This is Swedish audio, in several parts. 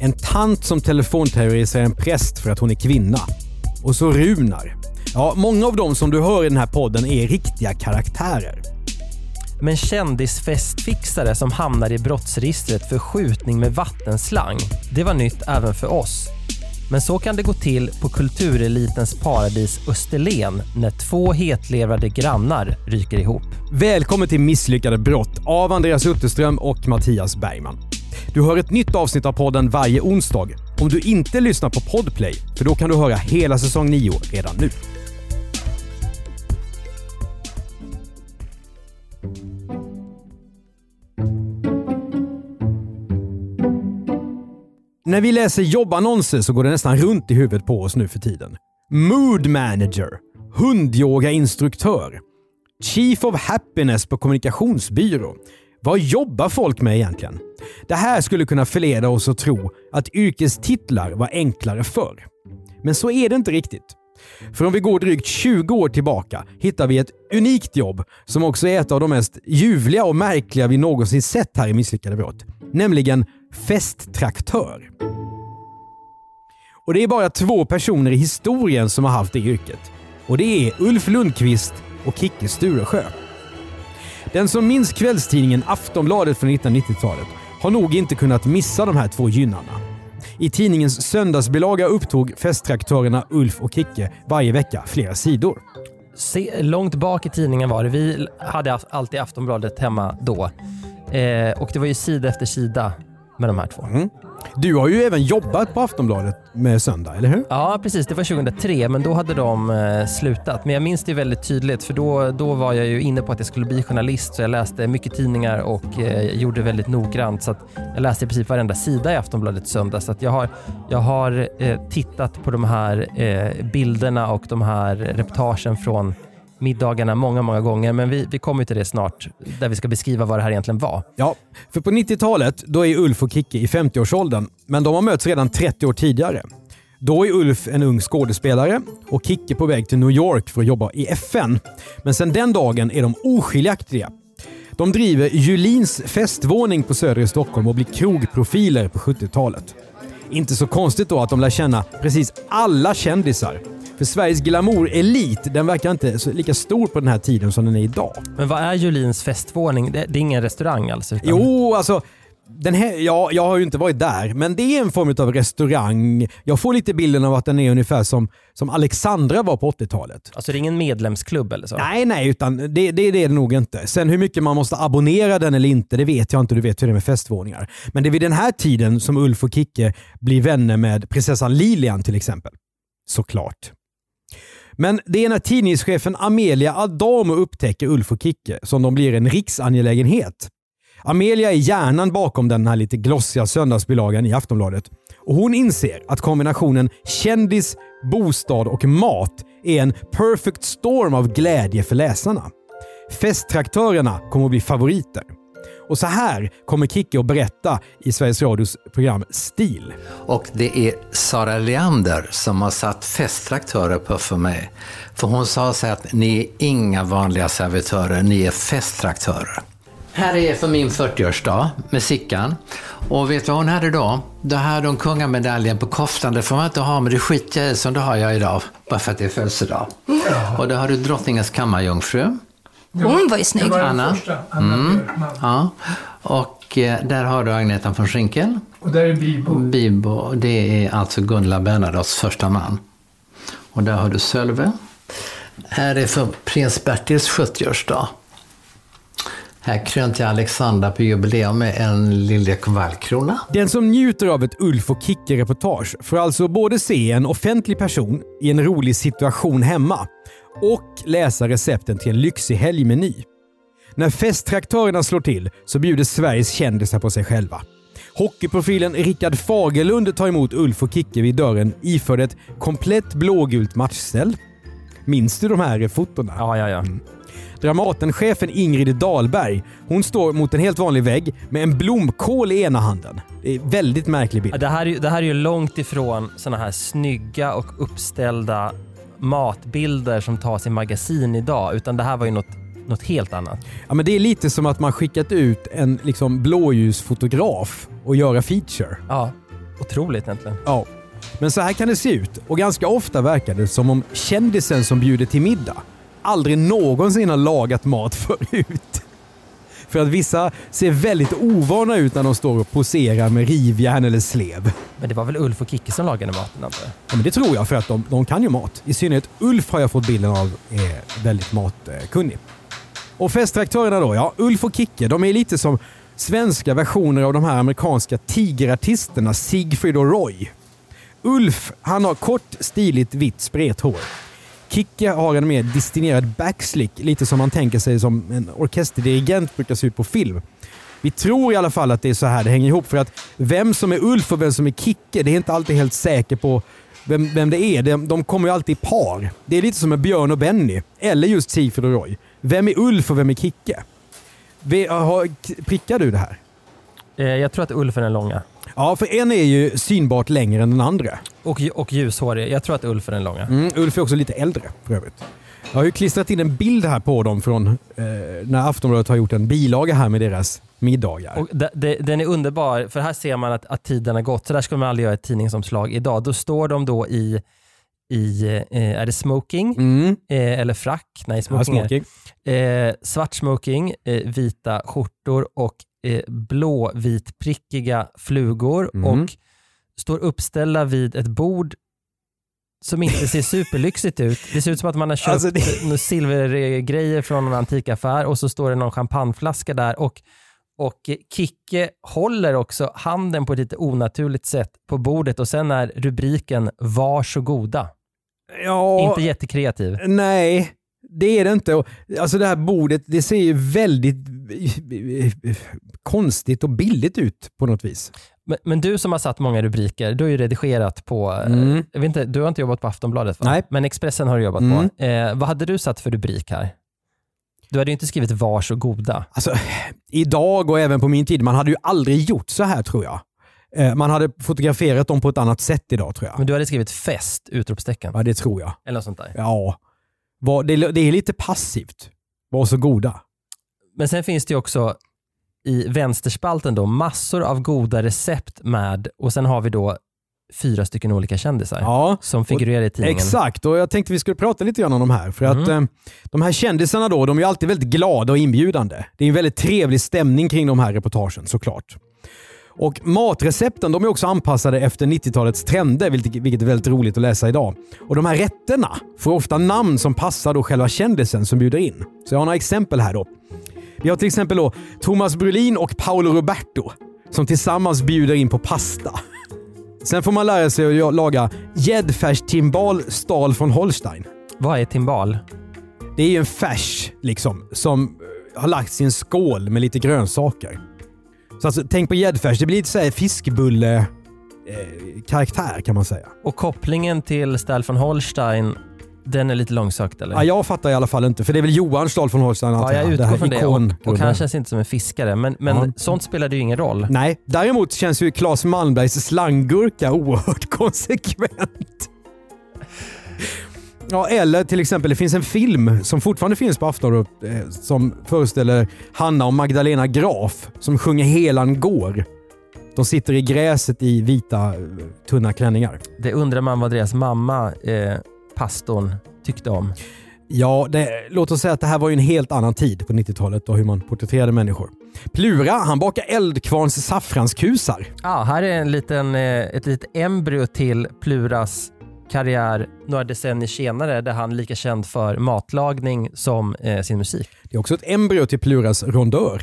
En tant som telefonterroriserar en präst för att hon är kvinna. Och så Runar. Ja, många av dem som du hör i den här podden är riktiga karaktärer. Men kändisfestfixare som hamnar i brottsregistret för skjutning med vattenslang, det var nytt även för oss. Men så kan det gå till på kulturelitens paradis Österlen när två hetlevrade grannar ryker ihop. Välkommen till Misslyckade brott av Andreas Utterström och Mattias Bergman. Du hör ett nytt avsnitt av podden varje onsdag. Om du inte lyssnar på Podplay, för då kan du höra hela säsong 9 redan nu. När vi läser jobbannonser så går det nästan runt i huvudet på oss nu för tiden. Mood manager, hundyogainstruktör, chief of happiness på kommunikationsbyrå. Vad jobbar folk med egentligen? Det här skulle kunna förleda oss att tro att yrkestitlar var enklare förr. Men så är det inte riktigt. För om vi går drygt 20 år tillbaka hittar vi ett unikt jobb som också är ett av de mest ljuvliga och märkliga vi någonsin sett här i Misslyckade brott. Nämligen festtraktör. Och det är bara två personer i historien som har haft det yrket. Och det är Ulf Lundqvist och Kicke Sturesjö. Den som minns kvällstidningen Aftonbladet från 1990-talet har nog inte kunnat missa de här två gynnarna. I tidningens söndagsbilaga upptog festtraktörerna Ulf och Kicke varje vecka flera sidor. Se, långt bak i tidningen var det. Vi hade alltid Aftonbladet hemma då. Eh, och det var ju sida efter sida med de här två. Du har ju även jobbat på Aftonbladet med söndag, eller hur? Ja, precis. Det var 2003, men då hade de eh, slutat. Men jag minns det väldigt tydligt, för då, då var jag ju inne på att jag skulle bli journalist, så jag läste mycket tidningar och eh, gjorde det väldigt noggrant. Så att jag läste i princip varenda sida i Aftonbladet söndag. Så jag har, jag har eh, tittat på de här eh, bilderna och de här reportagen från middagarna många, många gånger. Men vi, vi kommer till det snart, där vi ska beskriva vad det här egentligen var. Ja, för på 90-talet då är Ulf och Kicki i 50-årsåldern, men de har mötts redan 30 år tidigare. Då är Ulf en ung skådespelare och Kicki på väg till New York för att jobba i FN. Men sedan den dagen är de oskiljaktiga. De driver Julins festvåning på Söder i Stockholm och blir krogprofiler på 70-talet. Inte så konstigt då att de lär känna precis alla kändisar. För Sveriges glamour-elit, den verkar inte lika stor på den här tiden som den är idag. Men vad är Julins festvåning? Det, det är ingen restaurang alltså? Utan... Jo, alltså. Den här, ja, jag har ju inte varit där, men det är en form av restaurang. Jag får lite bilden av att den är ungefär som, som Alexandra var på 80-talet. Alltså det är ingen medlemsklubb eller så? Nej, nej, utan det, det, det är det nog inte. Sen hur mycket man måste abonnera den eller inte, det vet jag inte. Du vet hur det är med festvåningar. Men det är vid den här tiden som Ulf och Kicke blir vänner med prinsessan Lilian till exempel. Såklart. Men det är när tidningschefen Amelia Adamo upptäcker Ulf och Kicke som de blir en riksangelägenhet. Amelia är hjärnan bakom den här lite glossiga söndagsbilagan i Aftonbladet. Och hon inser att kombinationen kändis, bostad och mat är en perfect storm av glädje för läsarna. Festtraktörerna kommer att bli favoriter. Och så här kommer Kicke att berätta i Sveriges Radios program Stil. Och det är Sara Leander som har satt festtraktörer på för mig. För hon sa så här att ni är inga vanliga servitörer, ni är festtraktörer. Här är för min 40-årsdag med Sickan. Och vet du vad hon hade då? Då hade hon kungamedaljen på koftan. Det får man inte ha, men det skiter jag i som det har jag idag. Bara för att det är födelsedag. Och då har du drottningens kammarjungfru. Hon var ju snygg. Anna. Mm. Ja. Och eh, där har du Agneta von Schinkel. Och där är Bibo. Bibo, det är alltså Gunilla Bernadottes första man. Och där har du Sölve. Här är för prins Bertils 70-årsdag. Här krönte jag Alexandra på jubileum med en liljekonvaljkrona. Den som njuter av ett Ulf och Kicke-reportage får alltså både se en offentlig person i en rolig situation hemma och läsa recepten till en lyxig helgmeny. När festtraktörerna slår till så bjuder Sveriges kändisar på sig själva. Hockeyprofilen Rickard Fagerlund tar emot Ulf och Kicke vid dörren iförd ett komplett blågult matchställ. Minns du de här fotona? Ja, ja, ja. Dramatenchefen Ingrid Dahlberg, hon står mot en helt vanlig vägg med en blomkål i ena handen. Det är en väldigt märklig bild. Det här, är, det här är ju långt ifrån såna här snygga och uppställda matbilder som tas i magasin idag, utan det här var ju något, något helt annat. Ja, men det är lite som att man skickat ut en liksom, blåljusfotograf och göra feature. Ja, otroligt egentligen. Ja. Men så här kan det se ut och ganska ofta verkar det som om kändisen som bjuder till middag aldrig någonsin har lagat mat förut. För att vissa ser väldigt ovana ut när de står och poserar med rivjärn eller slev. Men det var väl Ulf och Kicke som lagade maten antar jag? Ja, men det tror jag för att de, de kan ju mat. I synnerhet Ulf har jag fått bilden av är väldigt matkunnig. Och festtraktörerna då? Ja, Ulf och Kicke, de är lite som svenska versioner av de här amerikanska tigerartisterna Sigfrid och Roy. Ulf, han har kort, stiligt, vitt sprethår. Kicke har en mer destinerad backslick, lite som man tänker sig som en orkesterdirigent brukar se ut på film. Vi tror i alla fall att det är så här det hänger ihop. För att vem som är Ulf och vem som är Kicke, det är inte alltid helt säker på vem, vem det är. De, de kommer ju alltid i par. Det är lite som med Björn och Benny, eller just Sigfrid och Roy. Vem är Ulf och vem är Kicke? Vi, har, prickar du det här? Eh, jag tror att Ulf är den långa. Ja, för en är ju synbart längre än den andra. Och, och ljushårig. Jag tror att Ulf är den långa. Mm, Ulf är också lite äldre för övrigt. Jag har ju klistrat in en bild här på dem från eh, när Aftonbladet har gjort en bilaga här med deras middagar. Och de, de, den är underbar, för här ser man att, att tiden har gått. Så där skulle man aldrig göra ett tidningsomslag idag. Då står de då i, i eh, är det smoking Mm. eh, eller frack? Nej, Ja, smoking. det. smoking. Eh, svart smoking, eh, vita skjortor och eh, blåvitprickiga flugor Mm. och står uppställda vid ett bord som inte ser superlyxigt ut. Det ser ut som att man har köpt Alltså, det- silvergrejer från en antikaffär och så står det någon champagneflaska där och, och Kicke håller också handen på ett lite onaturligt sätt på bordet och sen är rubriken “Varsågoda”. Ja, Inte jättekreativ. Nej, det är det inte. Alltså det här bordet, det ser ju väldigt eh, konstigt och billigt ut på något vis. Men, men du som har satt många rubriker, du har ju redigerat på, eh, Mm. jag vet inte, du har inte jobbat på Aftonbladet va? Nej. Men Expressen har du jobbat Mm. på. Eh, vad hade du satt för rubrik här? Du hade ju inte skrivit varsågoda. Alltså, idag och även på min tid, man hade ju aldrig gjort så här tror jag. Eh, Man hade fotograferat dem på ett annat sätt idag tror jag. Men du hade skrivit fest! Utropstecken. Ja, det tror jag. Eller något sånt där. Ja. Var- Det det är lite passivt. Var så goda. Men sen finns det ju också i vänsterspalten då massor av goda recept med och sen har vi då fyra stycken olika kändisar Ja. som figurerar i tidningen. Exakt, och jag tänkte vi skulle prata lite grann om de här. För att Mm. eh, de här kändisarna då, de är alltid väldigt glada och inbjudande. Det är en väldigt trevlig stämning kring de här reportagen såklart. Och matrecepten de är också anpassade efter 90-talets trender, vilket, är väldigt roligt att läsa idag. Och de här rätterna får ofta namn som passar då själva kändisen som bjuder in. Så jag har några exempel här då. Vi har till exempel då Thomas Brolin och Paolo Roberto som tillsammans bjuder in på pasta. Sen får man lära sig att laga gäddfärstimbal stal från Holstein. Vad är timbal? Det är ju en färs liksom, som eh, har lagts i en skål med lite grönsaker. Så alltså, tänk på gäddfärs, det blir lite såhär fiskbulle eh, karaktär kan man säga. Och kopplingen till Stahl von Holstein, den är lite långsökt eller? Ja, jag fattar i alla fall inte, för det är väl Johan Stahl från Holstein Ja, jag utgår från det. Och, och han känns inte som en fiskare, men, men Ja. sånt spelar ju ingen roll. Nej, däremot känns ju Claes Malmbergs slanggurka oerhört konsekvent. Ja, eller till exempel, det finns en film som fortfarande finns på Aftonbladet eh, som föreställer Hanna och Magdalena Graf som sjunger Helan går. De sitter i gräset i vita eh, tunna klänningar. Det undrar man vad deras mamma, eh, pastorn, tyckte om. Ja, det, låt oss säga att det här var ju en helt annan tid på 90-talet och hur man porträtterade människor. Plura, han bakar eldkvarns saffranskusar. Ja, här är en liten, eh, ett litet embryo till Pluras karriär några decennier senare där han är lika känd för matlagning som eh, sin musik. Det är också ett embryo till Pluras rondör,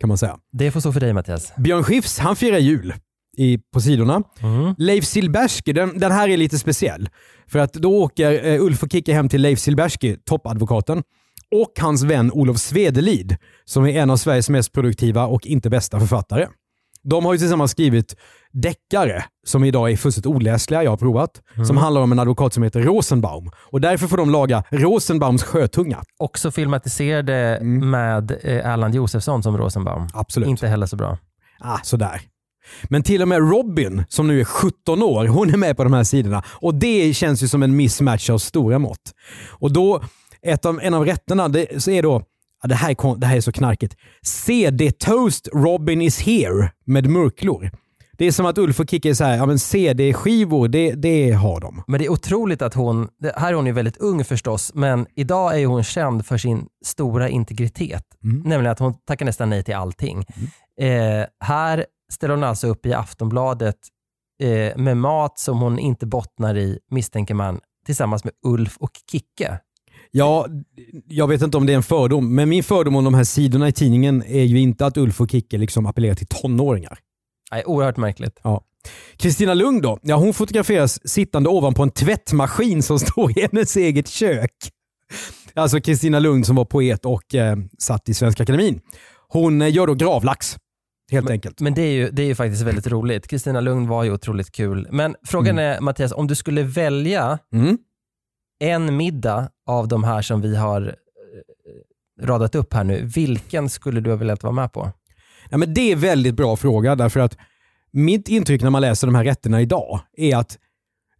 kan man säga. Det får stå för dig Mattias. Björn Skifs, han firar jul i, på sidorna. Mm. Leif Silbersky, den, den här är lite speciell. För att då åker eh, Ulf och Kicke hem till Leif Silbersky, toppadvokaten, och hans vän Olof Svedelid, som är en av Sveriges mest produktiva och inte bästa författare. De har ju tillsammans skrivit deckare som idag är fullständigt oläsliga, jag har provat, som handlar om en advokat som heter Rosenbaum. Och därför får de laga Rosenbaums sjötunga. Också filmatiserade med eh, Erland Josefsson som Rosenbaum. Absolut. Inte heller så bra. Ah, sådär. Men till och med Robin, som nu är 17 år, hon är med på de här sidorna. Och det känns ju som en mismatch av stora mått. Och då, ett av, en av rätterna, det, så är då, ja, det, här är, det här är så knarkigt, CD Toast Robin is here med murklor. Det är som att Ulf och Kicke är så här, ja men CD-skivor, det, det har de. Men det är otroligt att hon, här är hon ju väldigt ung förstås, men idag är hon känd för sin stora integritet. Nämligen att hon tackar nästan nej till allting. Eh, här ställer hon alltså upp i Aftonbladet eh, med mat som hon inte bottnar i, misstänker man, tillsammans med Ulf och Kicke. Ja, jag vet inte om det är en fördom, men min fördom om de här sidorna i tidningen är ju inte att Ulf och Kicke liksom appellerar till tonåringar. Nej, oerhört märkligt. Ja. Kristina Lund då? Ja, hon fotograferas sittande ovanpå en tvättmaskin som står i hennes eget kök. Alltså Kristina Lund som var poet och eh, satt i Svenska Akademin. Hon eh, gör då gravlax, helt enkelt. Men det är ju, det är ju faktiskt väldigt roligt. Kristina Lugn var ju otroligt kul. Men frågan är Mattias, om du skulle välja Mm en middag av de här som vi har eh, radat upp här nu, vilken skulle du ha velat vara med på? Ja, men det är en väldigt bra fråga därför att mitt intryck när man läser de här rätterna idag är att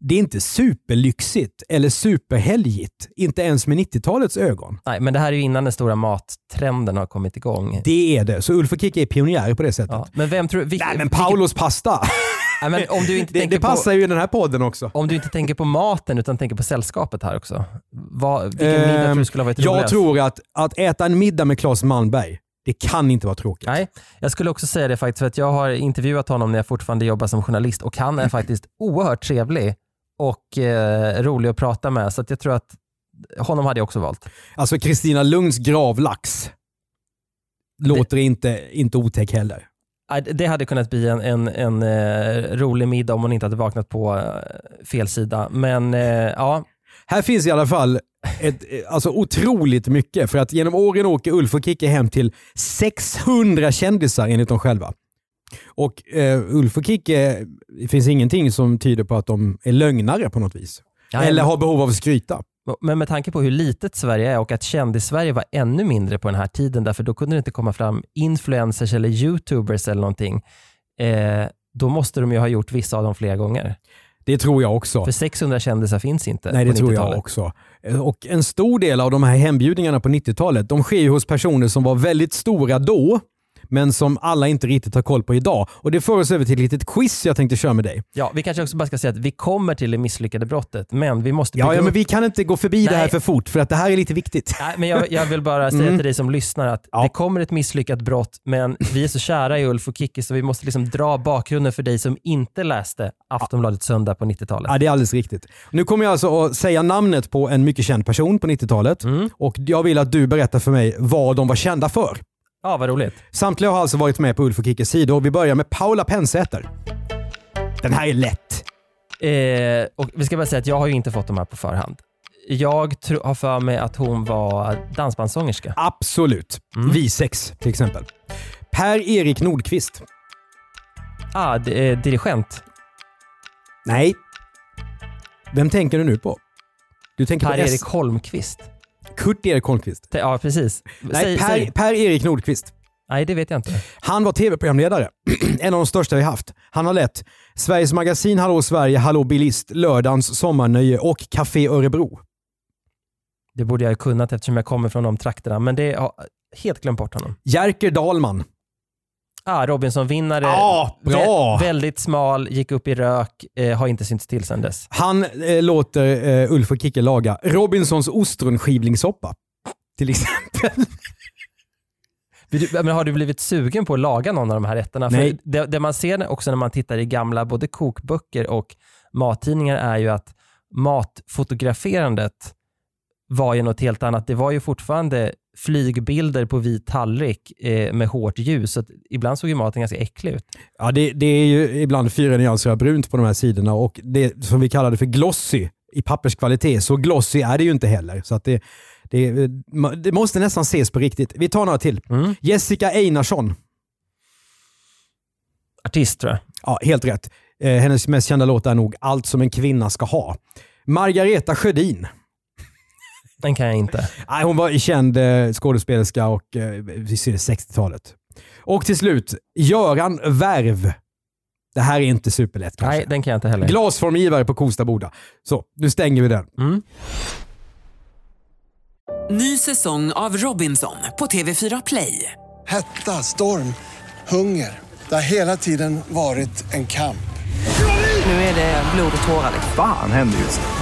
det är inte superlyxigt eller superhelgigt. Inte ens med 90-talets ögon. Nej, men det här är ju innan den stora mattrenden har kommit igång. Det är det. Så Ulf och Kicke är pionjärer på det sättet. Ja, men vem tror vilk, Nej men Paulos pasta. Nej, men om du inte det, det passar på, ju i den här podden också. Om du inte tänker på maten utan tänker på sällskapet här också. Vad, vilken middag tror du skulle ha varit Ehm, Jag roligast? tror att, att äta en middag med Claes Malmberg, det kan inte vara tråkigt. Nej, jag skulle också säga det faktiskt för att jag har intervjuat honom när jag fortfarande jobbar som journalist och han är faktiskt oerhört trevlig och eh, rolig att prata med. Så att jag tror att honom hade jag också valt. Alltså Kristina Lunds gravlax låter inte, inte otäck heller. Det hade kunnat bli en, en, en eh, rolig middag om hon inte hade vaknat på eh, fel sida. Men eh, ja, Här finns i alla fall ett, eh, alltså otroligt mycket för att genom åren åker Ulf och Kicke hem till 600 kändisar enligt dem själva. Och eh, Ulf och Kicke, det finns ingenting som tyder på att de är lögnare på något vis. Ja, Eller men- har behov av att skryta. Men med tanke på hur litet Sverige är och att kändis-Sverige var ännu mindre på den här tiden, därför då kunde det inte komma fram influencers eller youtubers eller någonting. Eh, då måste de ju ha gjort vissa av dem flera gånger. Det tror jag också. För 600 kändisar finns inte Nej, det tror jag 90-talet. också. Eh, Och en stor del av de här hembjudningarna på 90-talet, de sker ju hos personer som var väldigt stora då, men som alla inte riktigt har koll på idag. Och Det för oss över till ett litet quiz jag tänkte köra med dig. Ja, vi kanske också bara ska säga att vi kommer till det misslyckade brottet, men vi måste Ja, ja, men vi kan inte gå förbi det här Nej. för fort, för att det här är lite viktigt. Nej, men jag, jag vill bara säga Mm. till dig som lyssnar att Ja. det kommer ett misslyckat brott, men vi är så kära i Ulf och Kicki så vi måste liksom dra bakgrunden för dig som inte läste Aftonbladet Söndag på 90-talet. Ja, det är alldeles riktigt. Nu kommer jag alltså att säga namnet på en mycket känd person på 90-talet Mm. och jag vill att du berättar för mig vad de var kända för. Ja, vad roligt. Samtliga har alltså varit med på Ulf och Kickes sidor och vi börjar med Paula Pensäter. Den här är lätt. Eh, och vi ska bara säga att jag har ju inte fått de här på förhand. Jag tro, har för mig att hon var dansbandssångerska. Absolut. Mm. Visex till exempel. Per-Erik Nordqvist. Ah, eh, dirigent. Nej. Vem tänker du nu på? Du tänker på Per-Erik Holmqvist. Kurt-Erik Holmqvist. Ja, precis. Nej, Säg- per, säg. Per-Erik Nordqvist. Nej, det vet jag inte. Han var tv-programledare. en av de största vi haft. Han har lett Sveriges Magasin, Hallå Sverige, Hallå Bilist, Lördagens Sommarnöje och Café Örebro. Det borde jag ha kunnat eftersom jag kommer från de trakterna, men det har helt glömt bort honom. Jerker Dahlman. Ah, Robinson-vinnare. Ja, bra. Vä- väldigt smal, gick upp i rök, eh, har inte synts till sedan dess. Han eh, låter eh, Ulf och Kicke laga Robinsons ostronskivlingssoppa. Till exempel. Men har du blivit sugen på att laga någon av de här rätterna? Nej. För det, det man ser också när man tittar i gamla både kokböcker och mattidningar är ju att matfotograferandet var ju något helt annat. Det var ju fortfarande flygbilder på vit tallrik eh, med hårt ljus. Så ibland såg ju maten ganska äcklig ut. Ja, det, det är ju ibland fyra nyanser av brunt på de här sidorna och det som vi kallade för glossy i papperskvalitet, så glossy är det ju inte heller. Så att det, det, det måste nästan ses på riktigt. Vi tar några till. Mm. Jessica Einarsson. Artist tror jag. Ja, helt rätt. Eh, hennes mest kända låt är nog Allt som en kvinna ska ha. Margareta Sjödin. Den kan jag inte. Nej, hon var känd eh, skådespelerska och eh, vi ser det 60-talet. Och till slut, Göran Värv. Det här är inte superlätt kanske. Nej, den kan jag inte heller. Glasformgivare på Kosta Boda. Så, nu stänger vi den. Mm. Ny säsong av Robinson på TV4 Play. Hetta, storm, hunger. Det har hela tiden varit en kamp. Nu är det blod och tårar. Fan händer just nu.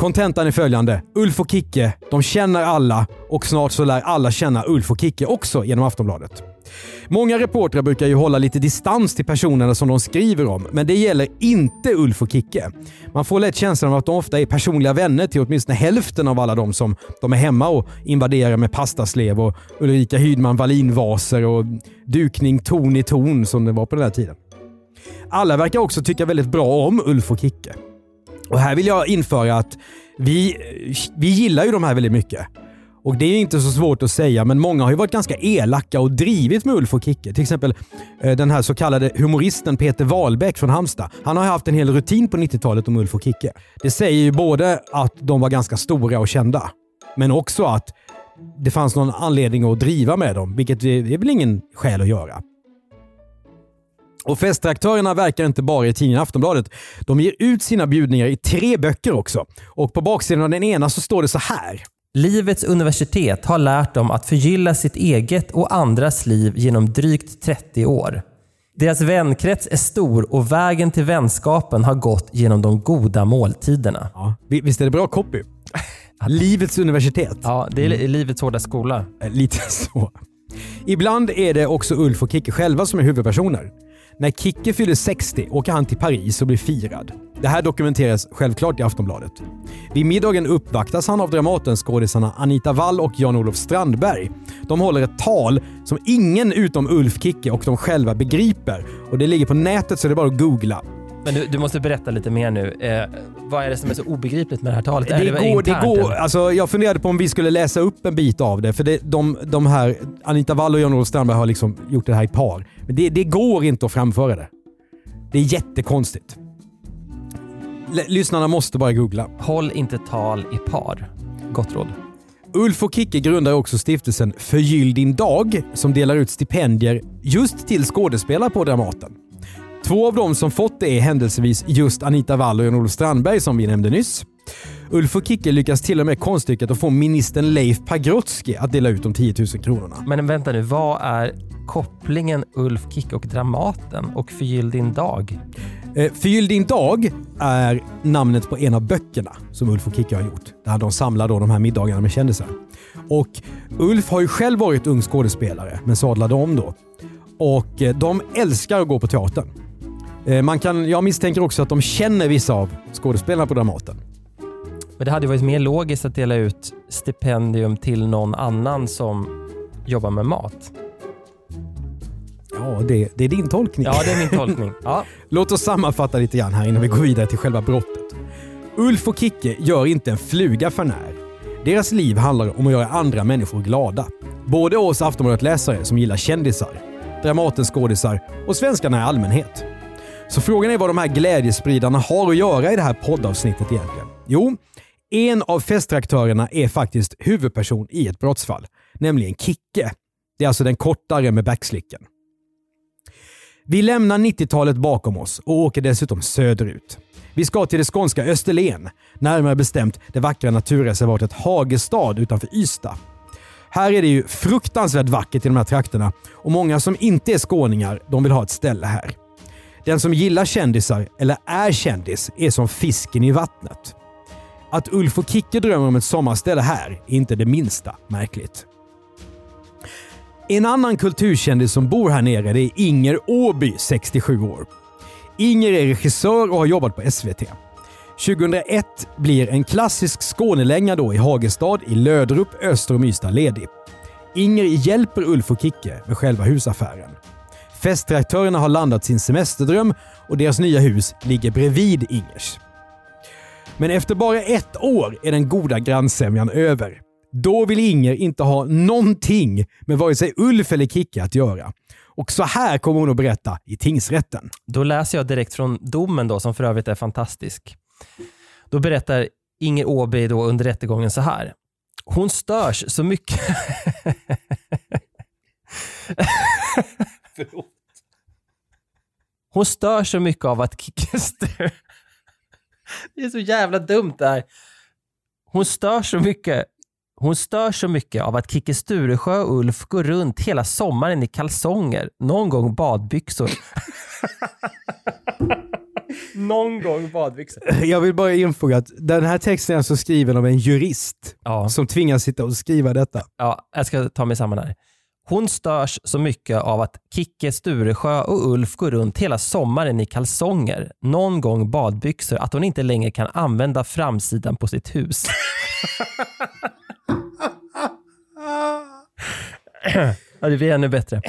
Kontentan är följande. Ulf och Kicke, de känner alla och snart så lär alla känna Ulf och Kicke också genom Aftonbladet. Många reportrar brukar ju hålla lite distans till personerna som de skriver om, men det gäller inte Ulf och Kicke. Man får lätt känslan av att de ofta är personliga vänner till åtminstone hälften av alla de som de är hemma och invaderar med pastaslev och Ulrika Hydman Wallin-vaser och dukning ton i ton som det var på den här tiden. Alla verkar också tycka väldigt bra om Ulf och Kicke. Och här vill jag införa att vi, vi gillar ju de här väldigt mycket. Och det är inte så svårt att säga, men många har ju varit ganska elaka och drivit med Ulf och Kicke. Till exempel eh, den här så kallade humoristen Peter Wahlbeck från Halmstad. Han har ju haft en hel rutin på 90-talet om Ulf och Kicke. Det säger ju både att de var ganska stora och kända, men också att det fanns någon anledning att driva med dem, vilket det är väl ingen skäl att göra. Och Festaktörerna verkar inte bara i tidningen Aftonbladet. De ger ut sina bjudningar i tre böcker också. Och på baksidan av den ena så står det så här. Livets universitet har lärt dem att förgylla sitt eget och andras liv genom drygt 30 år. Deras vänkrets är stor och vägen till vänskapen har gått genom de goda måltiderna. Ja, vi- visst är det bra copy? Livets universitet. Ja, det är livets hårda skola. Eh, Lite så. Ibland är det också Ulf och Kicke själva som är huvudpersoner. När Kicke fyller 60 åker han till Paris och blir firad. Det här dokumenteras självklart i Aftonbladet. Vid middagen uppvaktas han av Dramatenskådisarna Anita Wall och Jan-Olof Strandberg. De håller ett tal som ingen utom Ulf, Kicke och de själva begriper. Och Det ligger på nätet så det är bara att googla. Men du, du måste berätta lite mer nu. Eh, vad är det som är så obegripligt med det här talet? Det det går, det går, alltså jag funderade på om vi skulle läsa upp en bit av det. För det, de, de här, Anita Wall och Jan-Olof Strandberg har liksom gjort det här i par. Men det, det går inte att framföra det. Det är jättekonstigt. L- lyssnarna måste bara googla. Håll inte tal i par. Gott råd. Ulf och Kicke grundar också stiftelsen Förgyll din dag som delar ut stipendier just till skådespelare på Dramaten. Två av dem som fått det är händelsevis just Anita Wall och Jan-Olof Strandberg som vi nämnde nyss. Ulf och Kicke lyckas till och med konststycket att få ministern Leif Pagrotsky att dela ut de 10 000 kronorna. Men vänta nu, vad är kopplingen Ulf Kicke och Dramaten och Förgyll din dag? Eh, Förgyll din dag är namnet på en av böckerna som Ulf och Kicke har gjort. Där de samlar då de här middagarna med kändisar. Och Ulf har ju själv varit ung skådespelare, men sadlade om då. Och eh, de älskar att gå på teatern. Eh, Man kan, jag misstänker också att de känner vissa av skådespelarna på Dramaten. Men det hade varit mer logiskt att dela ut stipendium till någon annan som jobbar med mat. Ja, det, det är din tolkning. Ja, det är min tolkning. Ja. Låt oss sammanfatta lite grann här innan vi går vidare till själva brottet. Ulf och Kicke gör inte en fluga för när. Deras liv handlar om att göra andra människor glada. Både oss Aftonbladet-läsare som gillar kändisar, Dramatens skådisar och svenskarna i allmänhet. Så frågan är vad de här glädjespridarna har att göra i det här poddavsnittet egentligen. Jo, en av festaktörerna är faktiskt huvudperson i ett brottsfall, nämligen Kicke. Det är alltså den kortare med backslicken. Vi lämnar 90-talet bakom oss och åker dessutom söderut. Vi ska till det skånska Österlen, närmare bestämt det vackra naturreservatet Hagestad utanför Ystad. Här är det ju fruktansvärt vackert i de här trakterna och många som inte är skåningar de vill ha ett ställe här. Den som gillar kändisar, eller är kändis, är som fisken i vattnet. Att Ulf och Kicke drömmer om ett sommarställe här är inte det minsta märkligt. En annan kulturkändis som bor här nere det är Inger Åby, 67 år. Inger är regissör och har jobbat på SVT. 2001 blir en klassisk Skånelänga då i Hagestad i Löderup öster om Ystad ledig. Inger hjälper Ulf och Kicke med själva husaffären. Festreaktörerna har landat sin semesterdröm och deras nya hus ligger bredvid Ingers. Men efter bara ett år är den goda grannsämjan över. Då vill Inger inte ha någonting med vare sig Ulf eller Kicke att göra. Och så här kommer hon att berätta i tingsrätten. Då läser jag direkt från domen då, som för övrigt är fantastisk. Då berättar Inger Åby då under rättegången så här. Hon störs så mycket... Hon stör så mycket av att Kicke stör... Det är så jävla dumt det här. Hon stör så mycket hon stör så mycket av att Kicke Sturesjö och Ulf går runt hela sommaren i kalsonger, någon gång badbyxor. någon gång badbyxor. Jag vill bara infoga att den här texten är alltså skriven av en jurist Ja. som tvingas sitta och skriva detta. Ja, jag ska ta mig samman här. Hon störs så mycket av att Kicke Sturesjö och Ulf går runt hela sommaren i kalsonger, någon gång badbyxor, att hon inte längre kan använda framsidan på sitt hus. ja, det blir ännu bättre.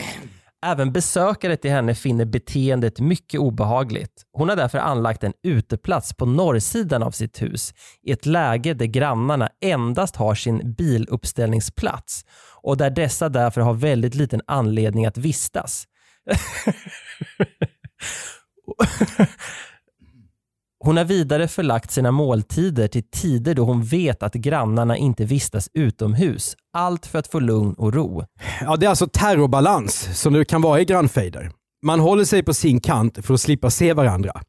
Även besökare till henne finner beteendet mycket obehagligt. Hon har därför anlagt en uteplats på norrsidan av sitt hus i ett läge där grannarna endast har sin biluppställningsplats och där dessa därför har väldigt liten anledning att vistas. Hon har vidare förlagt sina måltider till tider då hon vet att grannarna inte vistas utomhus. Allt för att få lugn och ro. Ja, det är alltså terrorbalans som det kan vara i grannfejder. Man håller sig på sin kant för att slippa se varandra.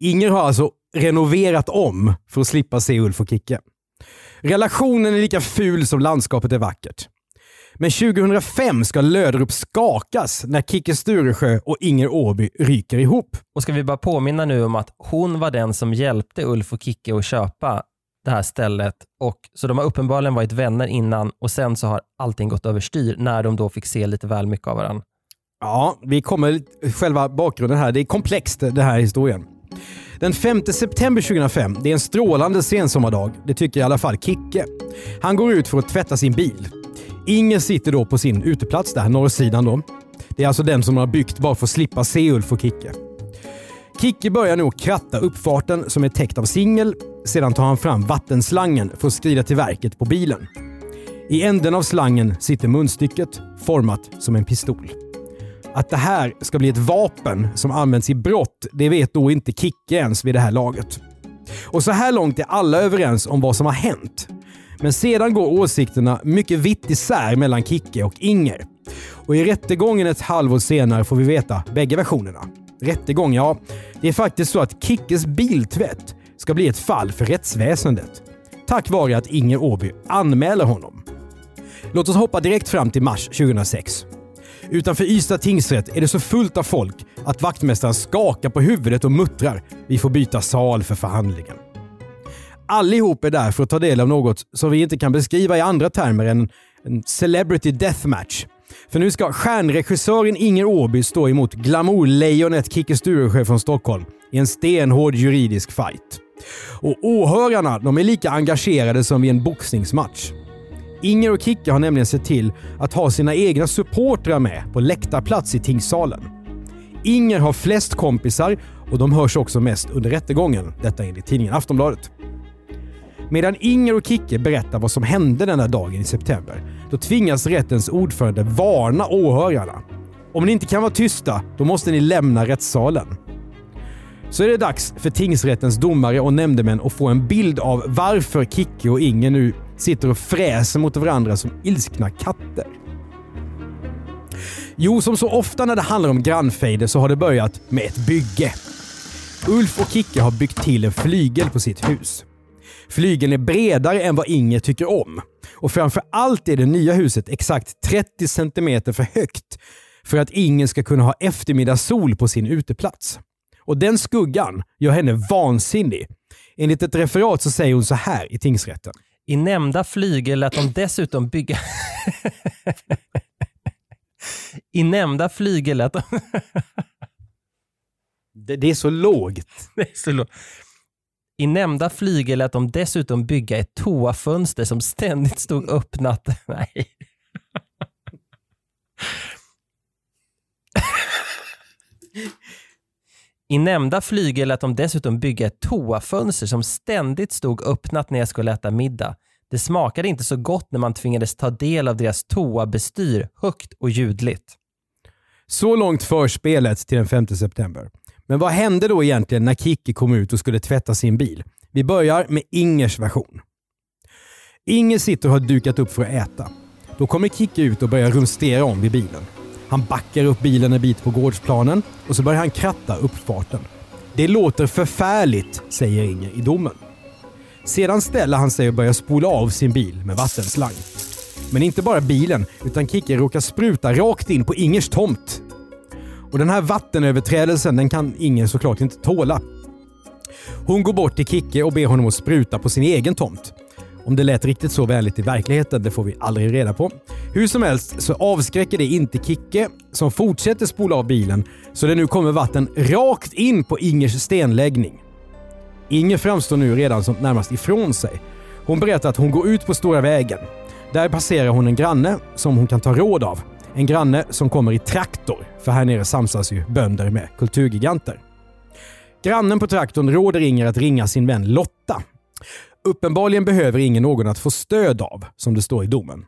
Inger har alltså renoverat om för att slippa se Ulf och Kicke. Relationen är lika ful som landskapet är vackert. Men 2005 ska Löderup skakas när Kicke Sturesjö och Inger Åby ryker ihop. Och ska vi bara påminna nu om att hon var den som hjälpte Ulf och Kicke att köpa det här stället. Och, så de har uppenbarligen varit vänner innan och sen så har allting gått överstyr när de då fick se lite väl mycket av varandra. Ja, vi kommer själva bakgrunden här. Det är komplext det här historien. Den 5 september 2005, det är en strålande sensommardag. Det tycker i alla fall Kicke. Han går ut för att tvätta sin bil. Inger sitter då på sin uteplats där, norrsidan då. Det är alltså den som de har byggt bara för att slippa se Ulf och Kicke. Kicke börjar nu kratta uppfarten som är täckt av singel. Sedan tar han fram vattenslangen för att skrida till verket på bilen. I änden av slangen sitter munstycket format som en pistol. Att det här ska bli ett vapen som används i brott, det vet då inte Kicke ens vid det här laget. Och så här långt är alla överens om vad som har hänt. Men sedan går åsikterna mycket vitt isär mellan Kicke och Inger. Och i rättegången ett halvår senare får vi veta bägge versionerna. Rättegång, ja. Det är faktiskt så att Kickes biltvätt ska bli ett fall för rättsväsendet. Tack vare att Inger Åby anmäler honom. Låt oss hoppa direkt fram till mars 2006. Utanför Ystad tingsrätt är det så fullt av folk att vaktmästaren skakar på huvudet och muttrar “Vi får byta sal för förhandlingen”. Allihop är där för att ta del av något som vi inte kan beskriva i andra termer än en celebrity deathmatch. För nu ska stjärnregissören Inger Åby stå emot glamourlejonet Kicke Sturesjö från Stockholm i en stenhård juridisk fight. Och åhörarna de är lika engagerade som vid en boxningsmatch. Inger och Kicke har nämligen sett till att ha sina egna supportrar med på läktarplats i tingssalen. Inger har flest kompisar och de hörs också mest under rättegången. Detta enligt tidningen Aftonbladet. Medan Inger och Kicke berättar vad som hände den där dagen i september, då tvingas rättens ordförande varna åhörarna. Om ni inte kan vara tysta, då måste ni lämna rättssalen. Så är det dags för tingsrättens domare och nämndemän att få en bild av varför Kicke och Inger nu sitter och fräser mot varandra som ilskna katter. Jo, som så ofta när det handlar om grannfejder så har det börjat med ett bygge. Ulf och Kicke har byggt till en flygel på sitt hus. Flygeln är bredare än vad Inger tycker om. Och framför allt är det nya huset exakt 30 cm för högt för att Inger ska kunna ha eftermiddagssol på sin uteplats. Och den skuggan gör henne vansinnig. Enligt ett referat så säger hon så här i tingsrätten. I nämnda flygel lät de dessutom bygga... I nämnda flygel lät de... Det, det är så lågt. Det är så lågt. I nämnda flygel lät de dessutom bygga ett toafönster som ständigt stod öppnat. Nej. I nämnda flygel lät de dessutom bygga ett toafönster som ständigt stod öppnat när jag skulle äta middag. Det smakade inte så gott när man tvingades ta del av deras toabestyr högt och ljudligt. Så långt förspelet till den 5 september. Men vad hände då egentligen när Kikki kom ut och skulle tvätta sin bil? Vi börjar med Ingers version. Inger sitter och har dukat upp för att äta. Då kommer Kikki ut och börjar rumstera om vid bilen. Han backar upp bilen en bit på gårdsplanen och så börjar han kratta uppfarten. Det låter förfärligt, säger Inger i domen. Sedan ställer han sig och börjar spola av sin bil med vattenslang. Men inte bara bilen, utan Kikki råkar spruta rakt in på Ingers tomt. Och den här vattenöverträdelsen den kan Inger såklart inte tåla. Hon går bort till Kicke och ber honom att spruta på sin egen tomt. Om det lät riktigt så vänligt i verkligheten, det får vi aldrig reda på. Hur som helst så avskräcker det inte Kicke som fortsätter spola av bilen så det nu kommer vatten rakt in på Ingers stenläggning. Inger framstår nu redan som närmast ifrån sig. Hon berättar att hon går ut på stora vägen. Där passerar hon en granne som hon kan ta råd av. En granne som kommer i traktor, för här nere samsas ju bönder med kulturgiganter. Grannen på traktorn råder Inger att ringa sin vän Lotta. Uppenbarligen behöver Inger någon att få stöd av, som det står i domen.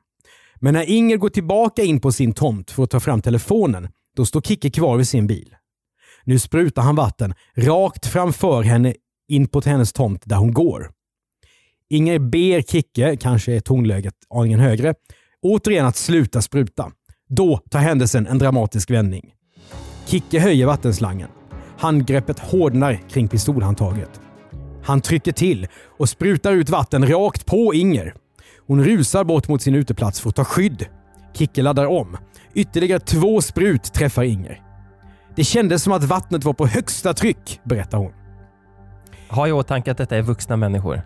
Men när Inger går tillbaka in på sin tomt för att ta fram telefonen, då står Kicke kvar vid sin bil. Nu sprutar han vatten rakt framför henne in på hennes tomt där hon går. Inger ber Kicke, kanske är tonläget aningen högre, återigen att sluta spruta. Då tar händelsen en dramatisk vändning. Kicke höjer vattenslangen. Handgreppet hårdnar kring pistolhandtaget. Han trycker till och sprutar ut vatten rakt på Inger. Hon rusar bort mot sin uteplats för att ta skydd. Kicke laddar om. Ytterligare två sprut träffar Inger. Det kändes som att vattnet var på högsta tryck, berättar hon. Ha i åtanke att detta är vuxna människor.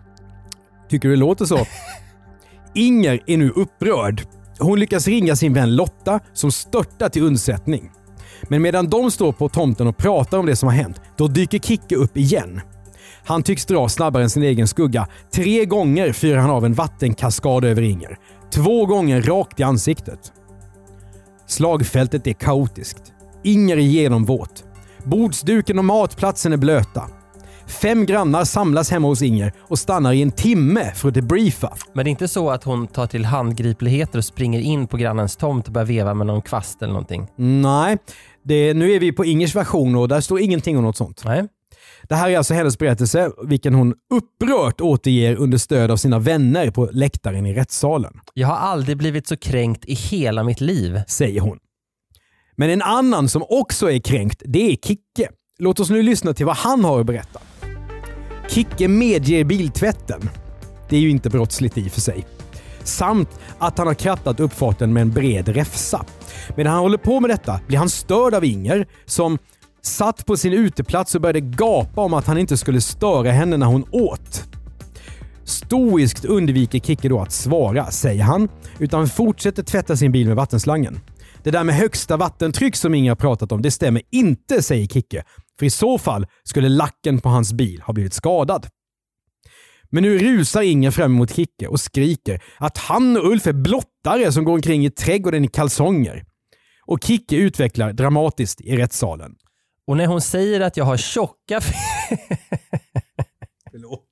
Tycker du det låter så? Inger är nu upprörd. Hon lyckas ringa sin vän Lotta som störtar till undsättning. Men medan de står på tomten och pratar om det som har hänt, då dyker Kicke upp igen. Han tycks dra snabbare än sin egen skugga. Tre gånger fyrar han av en vattenkaskad över Inger. Två gånger rakt i ansiktet. Slagfältet är kaotiskt. Inger är genomvåt. Bordsduken och matplatsen är blöta. Fem grannar samlas hemma hos Inger och stannar i en timme för att debriefa. Men det är inte så att hon tar till handgripligheter och springer in på grannens tomt och börjar veva med någon kvast eller någonting? Nej, det, nu är vi på Ingers version och där står ingenting om något sånt. Nej. Det här är alltså hennes berättelse, vilken hon upprört återger under stöd av sina vänner på läktaren i rättssalen. Jag har aldrig blivit så kränkt i hela mitt liv. Säger hon. Men en annan som också är kränkt, det är Kicke. Låt oss nu lyssna till vad han har att berätta. Kicke medger biltvätten. Det är ju inte brottsligt i och för sig. Samt att han har krattat uppfarten med en bred räfsa. Medan han håller på med detta blir han störd av Inger som satt på sin uteplats och började gapa om att han inte skulle störa henne när hon åt. Stoiskt undviker Kicke då att svara, säger han, utan fortsätter tvätta sin bil med vattenslangen. Det där med högsta vattentryck som Inger har pratat om, det stämmer inte, säger Kicke. För i så fall skulle lacken på hans bil ha blivit skadad. Men nu rusar Inger fram emot Kicke och skriker att han och Ulf är blottare som går omkring i trädgården i kalsonger. Och Kicke utvecklar dramatiskt i rättssalen. Och när hon säger att jag har tjocka... Förlåt.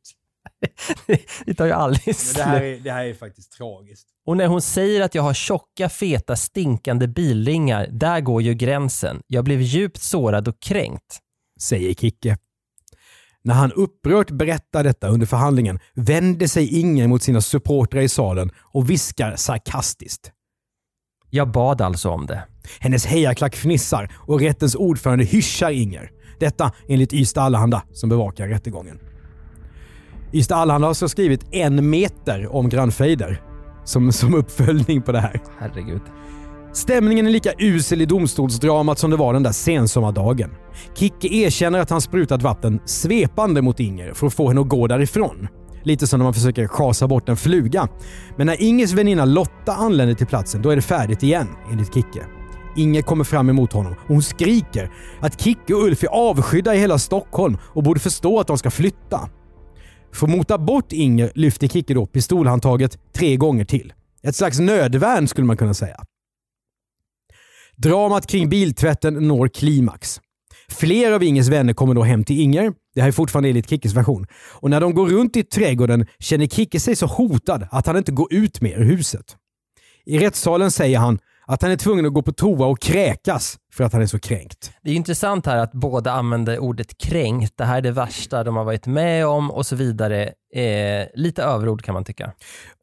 det tar ju aldrig det, här är, det här är faktiskt tragiskt. Och när hon säger att jag har tjocka, feta, stinkande bilringar, där går ju gränsen. Jag blev djupt sårad och kränkt. Säger Kicke. När han upprört berättar detta under förhandlingen vänder sig Inger mot sina supportrar i salen och viskar sarkastiskt. Jag bad alltså om det. Hennes hejaklack fnissar och rättens ordförande hyschar Inger. Detta enligt Ystad Allehanda som bevakar rättegången. Ystad Allehanda har så skrivit en meter om grannfejder som, som uppföljning på det här. Herregud. Stämningen är lika usel i domstolsdramat som det var den där sensommardagen. Kicke erkänner att han sprutat vatten svepande mot Inger för att få henne att gå därifrån. Lite som när man försöker schasa bort en fluga. Men när Ingers väninna Lotta anländer till platsen, då är det färdigt igen, enligt Kicke. Inger kommer fram emot honom och hon skriker att Kicke och Ulf är avskydda i hela Stockholm och borde förstå att de ska flytta. För att mota bort Inger lyfter Kicke då pistolhandtaget tre gånger till. Ett slags nödvärn skulle man kunna säga. Dramat kring biltvätten når klimax. Flera av Ingers vänner kommer då hem till Inger. Det här är fortfarande enligt Kickes version. Och när de går runt i trädgården känner Kicke sig så hotad att han inte går ut mer ur huset. I rättssalen säger han att han är tvungen att gå på toa och kräkas för att han är så kränkt. Det är intressant här att båda använder ordet kränkt. Det här är det värsta de har varit med om och så vidare. Eh, lite överord kan man tycka.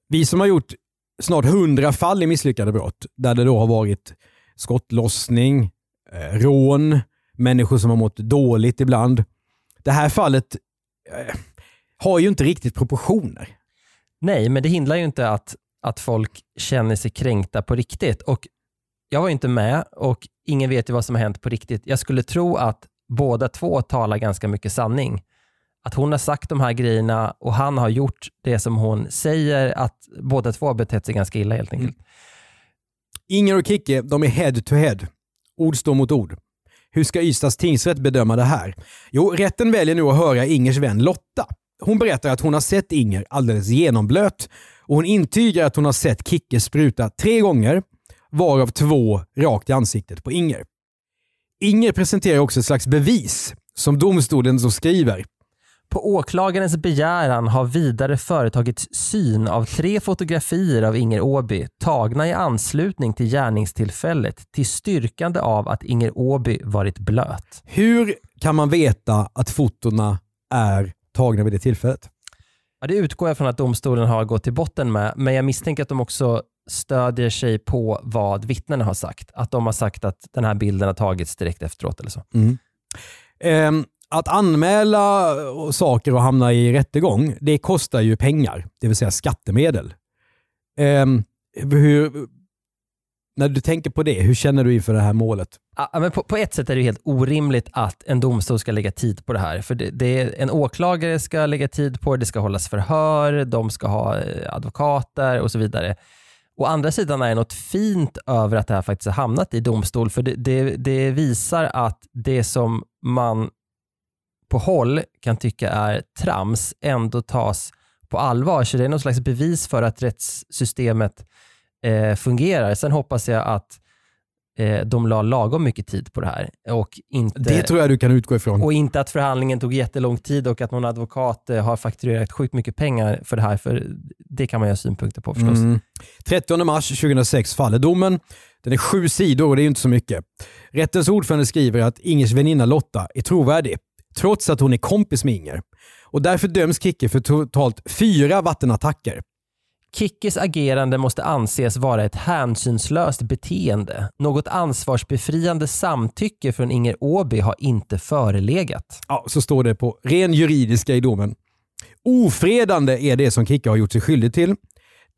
Vi som har gjort snart hundra fall i misslyckade brott, där det då har varit skottlossning, eh, rån, människor som har mått dåligt ibland. Det här fallet eh, har ju inte riktigt proportioner. Nej, men det hindrar ju inte att, att folk känner sig kränkta på riktigt. Och Jag var ju inte med och ingen vet ju vad som har hänt på riktigt. Jag skulle tro att båda två talar ganska mycket sanning. Att hon har sagt de här grejerna och han har gjort det som hon säger, att båda två har betett sig ganska illa helt enkelt. Inger och Kicke, de är head to head. Ord står mot ord. Hur ska Ystads tingsrätt bedöma det här? Jo, rätten väljer nu att höra Ingers vän Lotta. Hon berättar att hon har sett Inger alldeles genomblöt och hon intygar att hon har sett Kicke spruta tre gånger, varav två rakt i ansiktet på Inger. Inger presenterar också ett slags bevis som domstolen så skriver. På åklagarens begäran har vidare företagits syn av tre fotografier av Inger Åby tagna i anslutning till gärningstillfället till styrkande av att Inger Åby varit blöt. Hur kan man veta att fotona är tagna vid det tillfället? Ja, det utgår jag från att domstolen har gått till botten med, men jag misstänker att de också stödjer sig på vad vittnena har sagt. Att de har sagt att den här bilden har tagits direkt efteråt eller så. Mm. Ehm, att anmäla saker och hamna i rättegång, det kostar ju pengar, det vill säga skattemedel. Ehm, hur, när du tänker på det, hur känner du inför det här målet? Ja, men på, på, ett sätt är det helt orimligt att en domstol ska lägga tid på det här. För det, det är, En åklagare ska lägga tid på det, det ska hållas förhör, de ska ha eh, advokater och så vidare. Å andra sidan är det något fint över att det här faktiskt har hamnat i domstol, för det, det, det visar att det som man på håll kan tycka är trams ändå tas på allvar. Så det är något slags bevis för att rättssystemet eh, fungerar. Sen hoppas jag att eh, de la lagom mycket tid på det här. Och inte, det tror jag du kan utgå ifrån. Och inte att förhandlingen tog jättelång tid och att någon advokat eh, har fakturerat sjukt mycket pengar för det här. För Det kan man ju ha synpunkter på förstås. Mm. 30 mars 2006 faller domen. Den är sju sidor och det är inte så mycket. Rättens ordförande skriver att Ingers väninna Lotta är trovärdig trots att hon är kompis med Inger. Och därför döms Kicke för totalt fyra vattenattacker. Kickes agerande måste anses vara ett hänsynslöst beteende. Något ansvarsbefriande samtycke från Inger Åby har inte förelegat. Ja, så står det på ren juridiska i domen. Ofredande är det som Kicke har gjort sig skyldig till.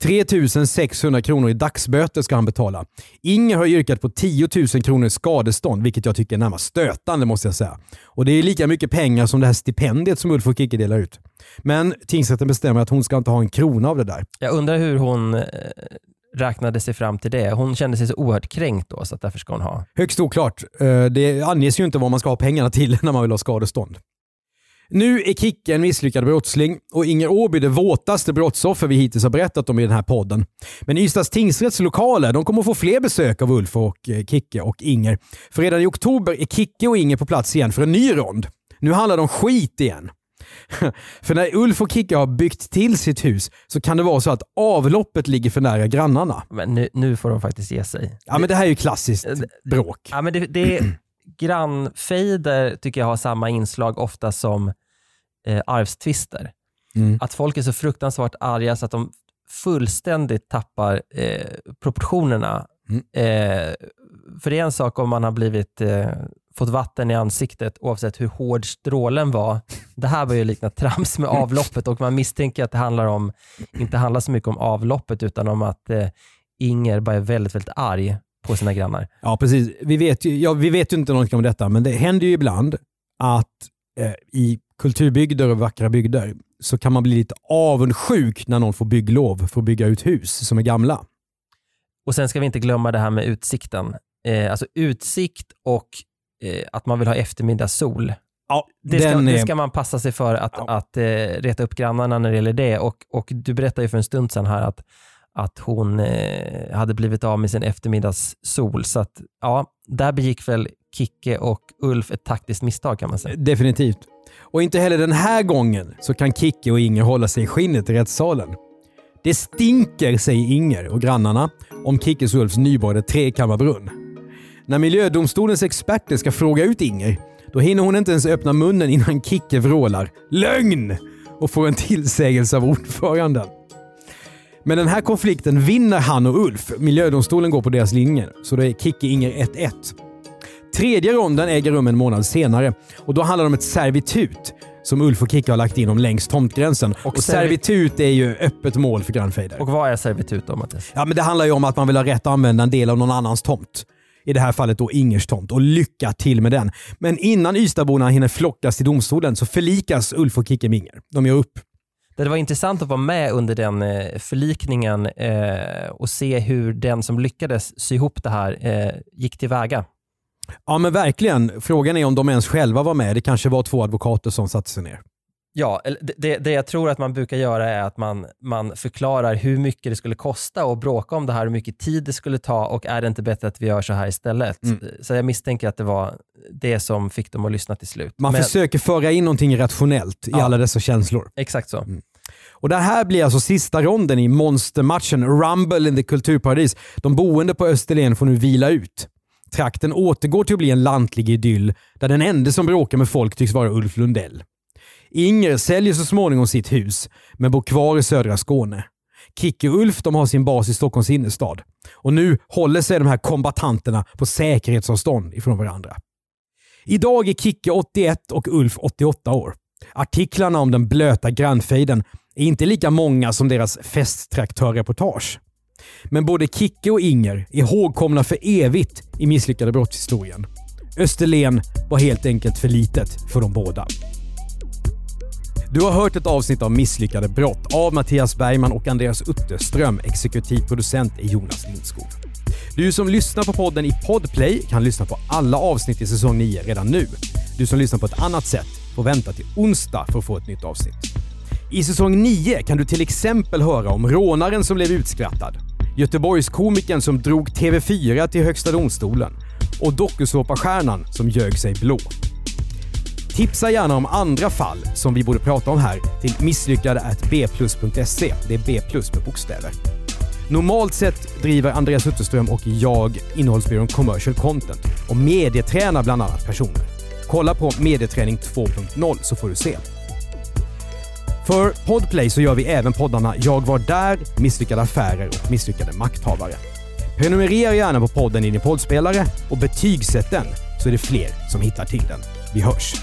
3 600 kronor i dagsböter ska han betala. Inger har yrkat på 10 000 kronor i skadestånd, vilket jag tycker är närmast stötande måste jag säga. Och Det är lika mycket pengar som det här stipendiet som Ulf och Kicke delar ut. Men tingsrätten bestämmer att hon ska inte ha en krona av det där. Jag undrar hur hon eh, räknade sig fram till det. Hon kände sig så oerhört kränkt då, så därför ska hon ha. Högst oklart. Eh, det anges ju inte vad man ska ha pengarna till när man vill ha skadestånd. Nu är Kicke en misslyckad brottsling och Inger Åby det våtaste brottsoffer vi hittills har berättat om i den här podden. Men Ystads tingsrätts lokaler de kommer att få fler besök av Ulf och eh, Kicke och Inger. För redan i oktober är Kicke och Inger på plats igen för en ny rond. Nu handlar det om skit igen. för när Ulf och Kicke har byggt till sitt hus så kan det vara så att avloppet ligger för nära grannarna. Men nu, nu får de faktiskt ge sig. Ja, men det här är ju klassiskt bråk. Ja, men det, det grannfejder tycker jag har samma inslag ofta som eh, arvstvister. Mm. Att folk är så fruktansvärt arga så att de fullständigt tappar eh, proportionerna. Mm. Eh, för det är en sak om man har blivit, eh, fått vatten i ansiktet oavsett hur hård strålen var. Det här var ju likna trams med avloppet och man misstänker att det handlar om, inte handlar så mycket om avloppet utan om att eh, Inger bara är väldigt, väldigt arg på sina grannar. Ja, precis. Vi vet ju, ja, vi vet ju inte någonting om detta, men det händer ju ibland att i kulturbygder och vackra bygder så kan man bli lite avundsjuk när någon får bygglov för att bygga ut hus som är gamla. Och sen ska vi inte glömma det här med utsikten. Eh, alltså utsikt och eh, att man vill ha eftermiddagssol. Ja, Det ska, den det är- ska man passa sig för att, Ja. att eh, reta upp grannarna när det gäller det. Och, och du berättade ju för en stund sedan här att, att hon eh, hade blivit av med sin eftermiddagssol. Så att, ja, där begick väl Kicke och Ulf ett taktiskt misstag kan man säga. Definitivt. Och inte heller den här gången så kan Kicke och Inger hålla sig i skinnet i rättssalen. Det stinker, säger Inger och grannarna om Kickes och Ulfs nyborrade trekammarbrunn. När miljödomstolens experter ska fråga ut Inger, då hinner hon inte ens öppna munnen innan Kicke vrålar “Lögn!” och får en tillsägelse av ordföranden. Men den här konflikten vinner han och Ulf. Miljödomstolen går på deras linje, så det är Kicke-Inger 1-1. Tredje ronden äger rum en månad senare och då handlar det om ett servitut som Ulf och Kicke har lagt in om längs tomtgränsen. Och, Och servi- servitut är ju öppet mål för grannfejder. Och vad är servitut då Mattias? Ja, men det handlar ju om att man vill ha rätt att använda en del av någon annans tomt. I det här fallet då Ingers tomt och lycka till med den. Men innan Ystadborna hinner flockas till domstolen så förlikas Ulf och Kicke med Inger. De gör upp. Det var intressant att vara med under den eh, förlikningen eh, och se hur den som lyckades sy ihop det här eh, gick tillväga. Ja men verkligen. Frågan är om de ens själva var med. Det kanske var två advokater som satte sig ner. Ja, det- det, jag tror att man brukar göra är att man, man förklarar hur mycket det skulle kosta att bråka om det här, hur mycket tid det skulle ta och är det inte bättre att vi gör så här istället? Så jag misstänker att det var det som fick dem att lyssna till slut. Man Men- försöker föra in någonting rationellt i Ja. alla dessa känslor. Exakt så. Och det här blir alltså sista ronden i monstermatchen Rumble in the kulturparadis. De boende på Österlen får nu vila ut. Trakten återgår till att bli en lantlig idyll där den enda som bråkar med folk tycks vara Ulf Lundell. Inger säljer så småningom sitt hus, men bor kvar i södra Skåne. Kicke och Ulf de har sin bas i Stockholms innerstad. Och nu håller sig de här kombatanterna på säkerhetsavstånd ifrån varandra. Idag är Kicke 81 och Ulf 88 år. Artiklarna om den blöta grannfejden är inte lika många som deras festtraktörreportage. Men både Kicke och Inger är ihågkomna för evigt i misslyckade brottshistorien. Österlen var helt enkelt för litet för de båda. Du har hört ett avsnitt av Misslyckade brott av Mattias Bergman och Andreas Utterström. Exekutiv producent är Jonas Lindskog. Du som lyssnar på podden i Podplay kan lyssna på alla avsnitt i säsong 9 redan nu. Du som lyssnar på ett annat sätt får vänta till onsdag för att få ett nytt avsnitt. I säsong 9 kan du till exempel höra om rånaren som blev utskrattad, Göteborgskomikern som drog TV4 till Högsta domstolen och dokusåpastjärnan som ljög sig blå. Tipsa gärna om andra fall som vi borde prata om här till misslyckade.bplus.se. Det är B plus med bokstäver. Normalt sett driver Andreas Utterström och jag innehållsbyrån Commercial Content och medietränar bland annat personer. Kolla på Medieträning 2.0 så får du se. För Podplay så gör vi även poddarna Jag var där, Misslyckade affärer och Misslyckade makthavare. Prenumerera gärna på podden i din poddspelare och betygsätt den så är det fler som hittar till den. Vi hörs!